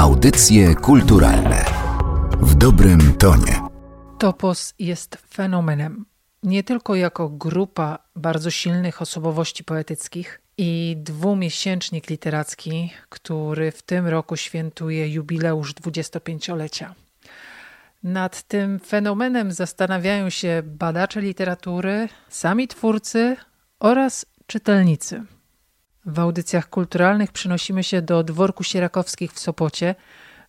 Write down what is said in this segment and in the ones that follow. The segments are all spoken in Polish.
Audycje kulturalne w dobrym tonie. Topos jest fenomenem. Nie tylko jako grupa bardzo silnych osobowości poetyckich i dwumiesięcznik literacki, który w tym roku świętuje jubileusz 25-lecia. Nad tym fenomenem zastanawiają się badacze literatury, sami twórcy oraz czytelnicy. W audycjach kulturalnych przynosimy się do dworku Sierakowskich w Sopocie,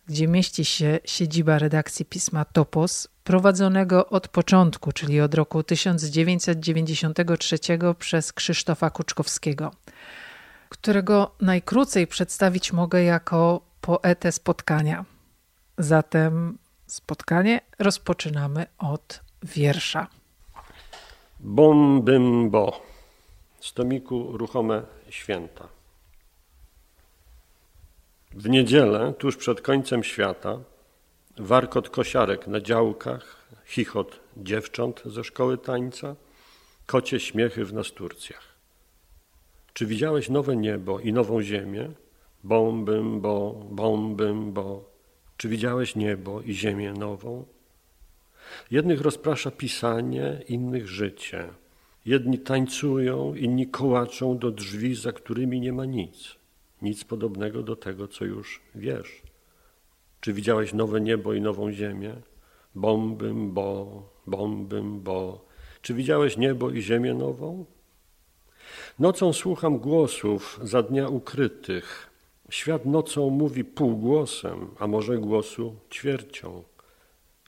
gdzie mieści się siedziba redakcji pisma Topos, prowadzonego od początku, czyli od roku 1993 przez Krzysztofa Kuczkowskiego, którego najkrócej przedstawić mogę jako poetę spotkania. Zatem spotkanie rozpoczynamy od wiersza. Bom, bym, bo. Z tomiku Ruchome Święta. W niedzielę, tuż przed końcem świata, warkot kosiarek na działkach, chichot dziewcząt ze szkoły tańca, kocie śmiechy w nasturcjach. Czy widziałeś nowe niebo i nową ziemię? Bombym, bo, bombym, bo. Czy widziałeś niebo i ziemię nową? Jednych rozprasza pisanie, innych życie. Jedni tańcują, inni kołaczą do drzwi, za którymi nie ma nic. Nic podobnego do tego, co już wiesz. Czy widziałeś nowe niebo i nową ziemię? Bombym, bo, bombym, bo. Czy widziałeś niebo i ziemię nową? Nocą słucham głosów za dnia ukrytych. Świat nocą mówi półgłosem, a może głosu ćwiercią.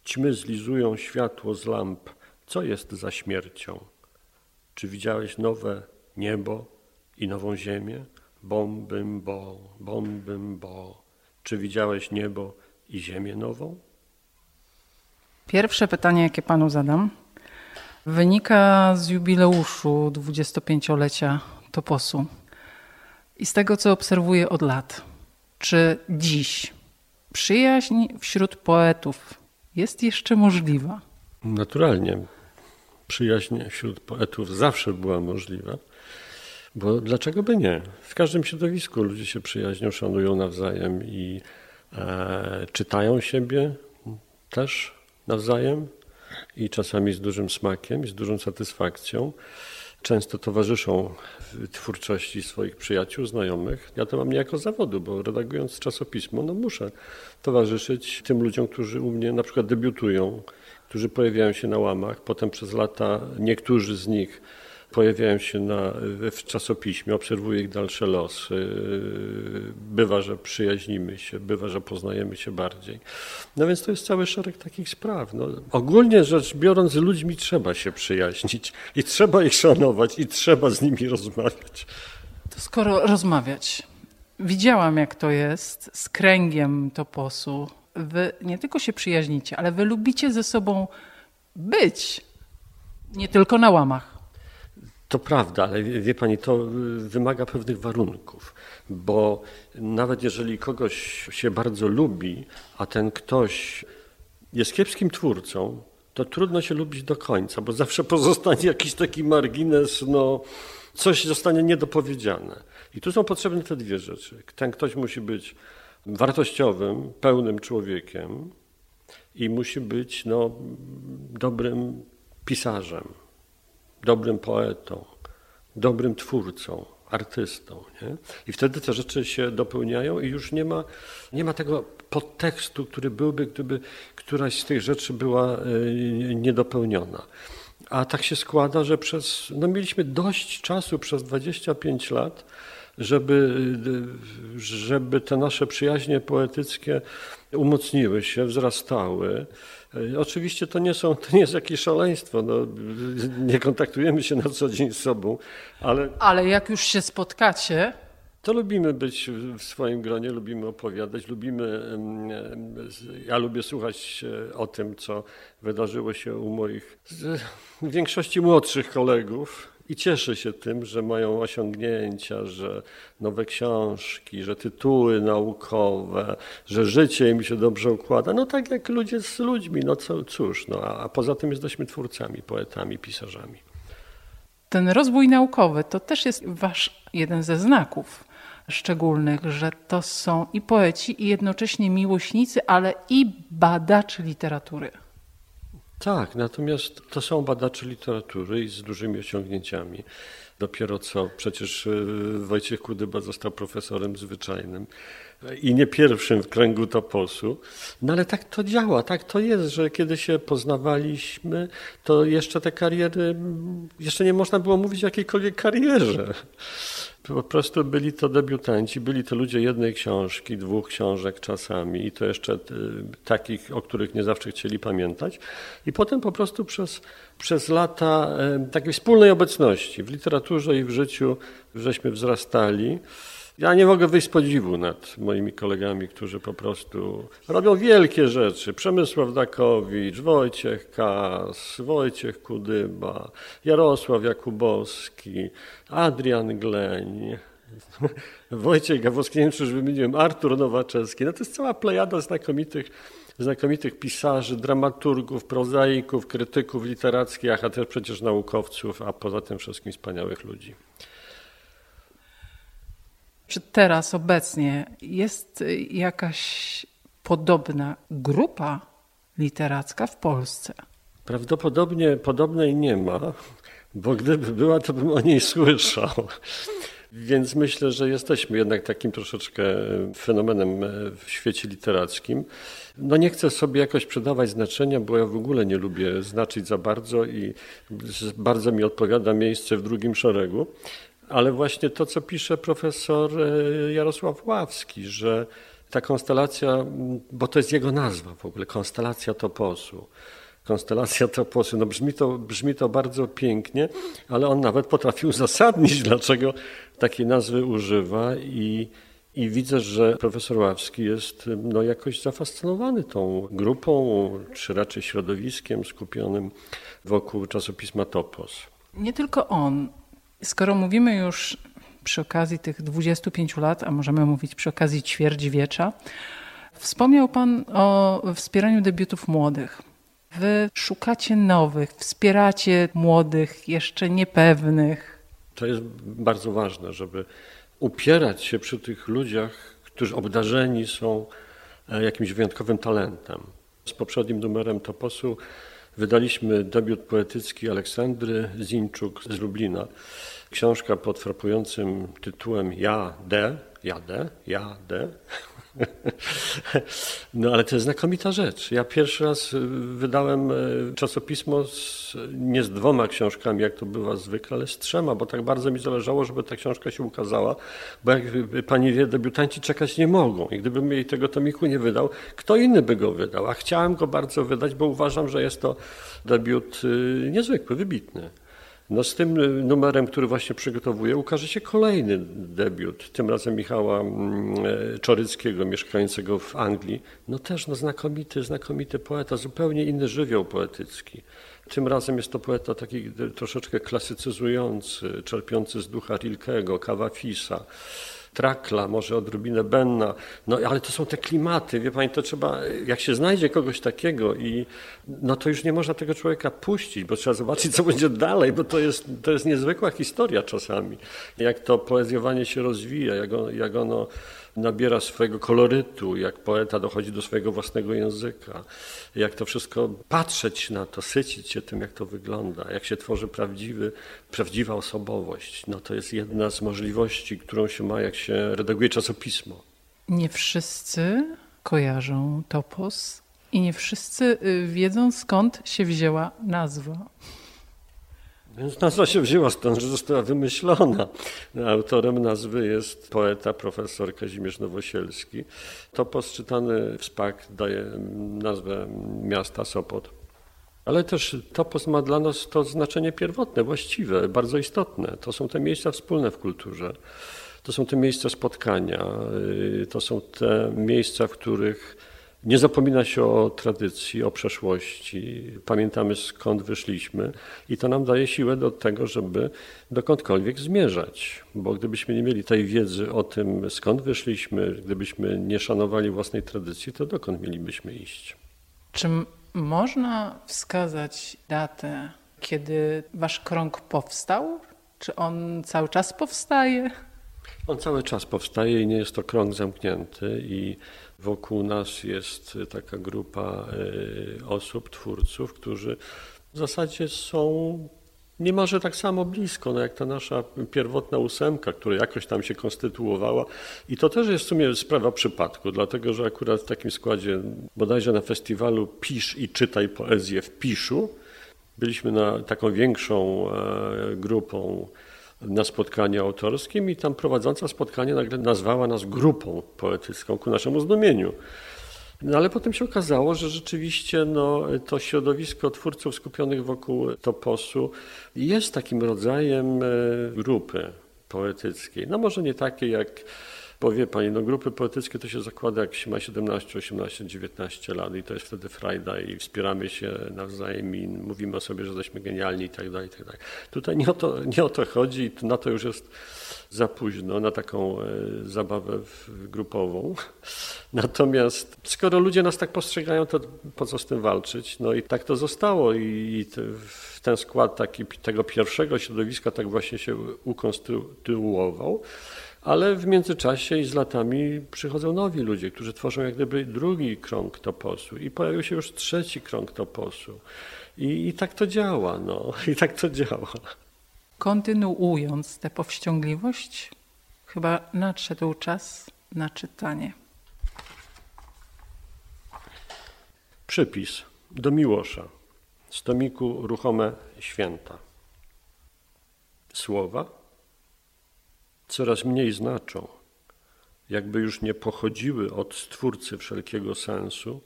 Ćmy zlizują światło z lamp. Co jest za śmiercią? Czy widziałeś nowe niebo i nową ziemię? Bombym, bo, bombym, bo. Czy widziałeś niebo i ziemię nową? Pierwsze pytanie, jakie panu zadam, wynika z jubileuszu 25-lecia Toposu i z tego, co obserwuję od lat. Czy dziś przyjaźń wśród poetów jest jeszcze możliwa? Naturalnie. Przyjaźń wśród poetów zawsze była możliwa. Bo dlaczego by nie? W każdym środowisku ludzie się przyjaźnią, szanują nawzajem i e, czytają siebie też nawzajem i czasami z dużym smakiem, z dużą satysfakcją. Często towarzyszą twórczości swoich przyjaciół, znajomych. Ja to mam nie jako zawodu, bo redagując czasopismo, no muszę towarzyszyć tym ludziom, którzy u mnie na przykład debiutują, którzy pojawiają się na łamach. Potem przez lata niektórzy z nich pojawiają się na, w czasopiśmie, obserwuję ich dalsze losy. Bywa, że przyjaźnimy się, bywa, że poznajemy się bardziej. No więc to jest cały szereg takich spraw. No, ogólnie rzecz biorąc, z ludźmi trzeba się przyjaźnić i trzeba ich szanować i trzeba z nimi rozmawiać. To skoro rozmawiać, widziałam jak to jest z kręgiem toposu. Wy nie tylko się przyjaźnicie, ale wy lubicie ze sobą być. Nie tylko na łamach. To prawda, ale wie pani, to wymaga pewnych warunków, bo nawet jeżeli kogoś się bardzo lubi, a ten ktoś jest kiepskim twórcą, to trudno się lubić do końca, bo zawsze pozostanie jakiś taki margines, no coś zostanie niedopowiedziane. I tu są potrzebne te dwie rzeczy. Ten ktoś musi być wartościowym, pełnym człowiekiem i musi być no, dobrym pisarzem dobrym poetą, dobrym twórcą, artystą. Nie? I wtedy te rzeczy się dopełniają i już nie ma, nie ma tego podtekstu, który byłby, gdyby któraś z tych rzeczy była e, niedopełniona. A tak się składa, że przez, no mieliśmy dość czasu przez 25 lat, żeby, żeby te nasze przyjaźnie poetyckie umocniły się, wzrastały. Oczywiście to nie, są, to nie jest jakieś szaleństwo, no, nie kontaktujemy się na co dzień z sobą, ale... Ale jak już się spotkacie... To lubimy być w swoim gronie, lubimy opowiadać, lubimy... Ja lubię słuchać o tym, co wydarzyło się u moich w większości młodszych kolegów, i cieszę się tym, że mają osiągnięcia, że nowe książki, że tytuły naukowe, że życie im się dobrze układa. No tak jak ludzie z ludźmi, no co, cóż, no, a poza tym jesteśmy twórcami, poetami, pisarzami. Ten rozwój naukowy to też jest wasz jeden ze znaków. szczególnych, że to są i poeci, i jednocześnie miłośnicy, ale i badacze literatury. Tak, natomiast to są badacze literatury i z dużymi osiągnięciami. Dopiero co przecież y, Wojciech Kudyba został profesorem zwyczajnym i nie pierwszym w kręgu toposu. No ale tak to działa, tak to jest, że kiedy się poznawaliśmy, to jeszcze te kariery, jeszcze nie można było mówić o jakiejkolwiek karierze. Po prostu byli to debiutanci, byli to ludzie jednej książki, dwóch książek czasami i to jeszcze y, takich, o których nie zawsze chcieli pamiętać. I potem po prostu przez, przez lata y, takiej wspólnej obecności w literaturze i w życiu żeśmy wzrastali. Ja nie mogę wyjść z podziwu nad moimi kolegami, którzy po prostu robią wielkie rzeczy. Przemysław Dakowicz, Wojciech Kas, Wojciech Kudyba, Jarosław Jakubowski, Adrian Gleń, Wojciech Gawowski, nie wiem czy już wymieniłem, Artur Nowaczewski. No to jest cała plejada znakomitych, znakomitych pisarzy, dramaturgów, prozaików, krytyków literackich, a też przecież naukowców, a poza tym wszystkim wspaniałych ludzi. Czy teraz, obecnie jest jakaś podobna grupa literacka w Polsce? Prawdopodobnie podobnej nie ma, bo gdyby była, to bym o niej słyszał. Więc myślę, że jesteśmy jednak takim troszeczkę fenomenem w świecie literackim. No nie chcę sobie jakoś przydawać znaczenia, bo ja w ogóle nie lubię znaczyć za bardzo i bardzo mi odpowiada miejsce w drugim szeregu ale właśnie to, co pisze profesor e, Jarosław Ławski, że ta konstelacja, bo to jest jego nazwa w ogóle, konstelacja toposu. Konstelacja toposu, no brzmi to, brzmi to bardzo pięknie, ale on nawet potrafił uzasadnić, dlaczego takiej nazwy używa i, i widzę, że profesor Ławski jest no, jakoś zafascynowany tą grupą, czy raczej środowiskiem skupionym wokół czasopisma Topos. Nie tylko on. Skoro mówimy już przy okazji tych 25 lat, a możemy mówić przy okazji ćwierćwiecza, wspomniał Pan o wspieraniu debiutów młodych. Wy szukacie nowych, wspieracie młodych, jeszcze niepewnych. To jest bardzo ważne, żeby upierać się przy tych ludziach, którzy obdarzeni są e, jakimś wyjątkowym talentem. Z poprzednim numerem Toposu wydaliśmy debiut poetycki Aleksandry Zinczuk z Lublina. Książka pod frapującym tytułem Ja, D, jadę, jadę. No ale to jest znakomita rzecz. Ja pierwszy raz y, wydałem y, czasopismo z, nie z dwoma książkami, jak to bywa zwykle, ale z trzema, bo tak bardzo mi zależało, żeby ta książka się ukazała, bo jak pani wie, debiutanci czekać nie mogą i gdybym jej tego tomiku nie wydał, kto inny by go wydał, a chciałem go bardzo wydać, bo uważam, że jest to debiut y, niezwykły, wybitny. No z tym y, numerem, który właśnie przygotowuję, ukaże się kolejny debiut, tym razem Michała mm, e, Czoryckiego, mieszkającego w Anglii. No też no znakomity, znakomity poeta, zupełnie inny żywioł poetycki. Tym razem jest to poeta taki troszeczkę klasycyzujący, czerpiący z ducha Rilkego, Kawafisa. Trakla, może odrobinę Benna, no ale to są te klimaty, wie pani, to trzeba, jak się znajdzie kogoś takiego i no to już nie można tego człowieka puścić, bo trzeba zobaczyć, co będzie dalej, bo to jest, to jest niezwykła historia czasami, jak to poezjowanie się rozwija, jak, on, jak ono nabiera swojego kolorytu, jak poeta dochodzi do swojego własnego języka, jak to wszystko patrzeć na to, sycić się tym, jak to wygląda, jak się tworzy prawdziwy, prawdziwa osobowość. No to jest jedna z możliwości, którą się ma, jak się redaguje czasopismo. Nie wszyscy kojarzą topos i nie wszyscy y, wiedzą skąd się wzięła nazwa. Więc nazwa się wzięła stąd, że została wymyślona. Autorem nazwy jest poeta profesor Kazimierz Nowosielski. Topos czytany w SPAK daje nazwę miasta Sopot. Ale też topos ma dla nas to znaczenie pierwotne, właściwe, bardzo istotne. To są te miejsca wspólne w kulturze. To są te miejsca spotkania. Y, to są te miejsca, w których nie zapomina się o tradycji, o przeszłości. Pamiętamy skąd wyszliśmy i to nam daje siłę do tego, żeby dokądkolwiek zmierzać. Bo gdybyśmy nie mieli tej wiedzy o tym, skąd wyszliśmy, gdybyśmy nie szanowali własnej tradycji, to dokąd mielibyśmy iść? Czy można wskazać datę, kiedy wasz krąg powstał? Czy on cały czas powstaje? On cały czas powstaje i nie jest to krąg zamknięty i wokół nas jest taka grupa y, osób, twórców, którzy w zasadzie są niemalże tak samo blisko, no jak ta nasza pierwotna ósemka, która jakoś tam się konstytuowała. I to też jest w sumie sprawa przypadku, dlatego że akurat w takim składzie, bodajże na festiwalu Pisz i czytaj poezję w Piszu, byliśmy na taką większą e, grupą na spotkaniu autorskim i tam prowadząca spotkanie nagle nazwała nas grupą poetycką ku naszemu zdumieniu. No ale potem się okazało, że rzeczywiście no, to środowisko twórców skupionych wokół toposu jest takim rodzajem e, grupy poetyckiej. No może nie takiej jak Powie pani, no grupy poetyckie to się zakłada, jak się ma 17, 18, 19 lat i to jest wtedy frajda i wspieramy się nawzajem i mówimy o sobie, że jesteśmy genialni i tak dalej, i tak dalej. Tutaj nie o to, nie o to chodzi, na to już jest za późno, na taką e, zabawę grupową. Natomiast skoro ludzie nas tak postrzegają, to po co z tym walczyć? No i tak to zostało i ten skład taki, tego pierwszego środowiska tak właśnie się ukonstytuował. Ale w międzyczasie i z latami przychodzą nowi ludzie, którzy tworzą jak gdyby drugi krąg toposu i pojawił się już trzeci krąg toposu. I, i tak to działa, no. I tak to działa. Kontynuując tę powściągliwość, chyba nadszedł czas na czytanie. Przypis do Miłosza z tomiku Ruchome Święta. Słowa coraz mniej znaczą, jakby już nie pochodziły od Stwórcy wszelkiego sensu,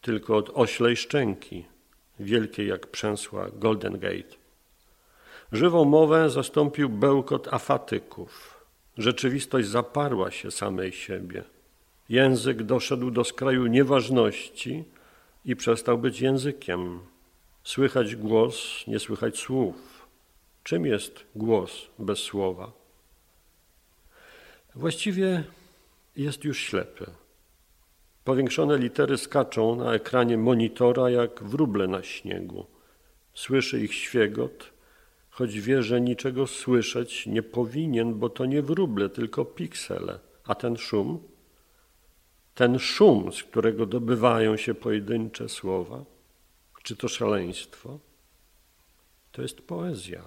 tylko od oślej szczęki, wielkiej jak przęsła Golden Gate. Żywą mowę zastąpił bełkot afatyków. Rzeczywistość zaparła się samej siebie. Język doszedł do skraju nieważności i przestał być językiem. Słychać głos, nie słychać słów. Czym jest głos bez słowa? Właściwie jest już ślepy. Powiększone litery skaczą na ekranie monitora jak wróble na śniegu. Słyszy ich świegot, choć wie, że niczego słyszeć nie powinien, bo to nie wróble, tylko piksele. A ten szum, ten szum, z którego dobywają się pojedyncze słowa, czy to szaleństwo, to jest poezja.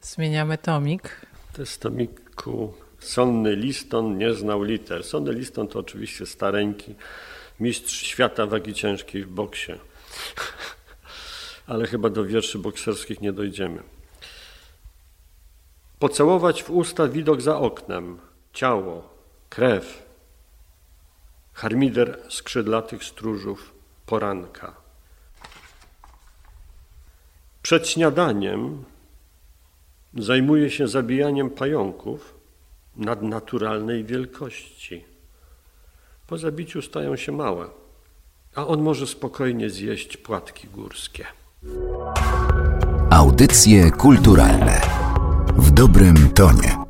Zmieniamy tomik. To jest tomik Sonny Liston nie znał liter. Sonny Liston to oczywiście stareńki, mistrz świata wagi ciężkiej w boksie. Ale chyba do wierszy bokserskich nie dojdziemy. Pocałować w usta widok za oknem, ciało, krew, harmider skrzydlatych stróżów, poranka. Przed śniadaniem Zajmuje się zabijaniem pająków nadnaturalnej wielkości. Po zabiciu stają się małe, a on może spokojnie zjeść płatki górskie. Audycje kulturalne w dobrym tonie.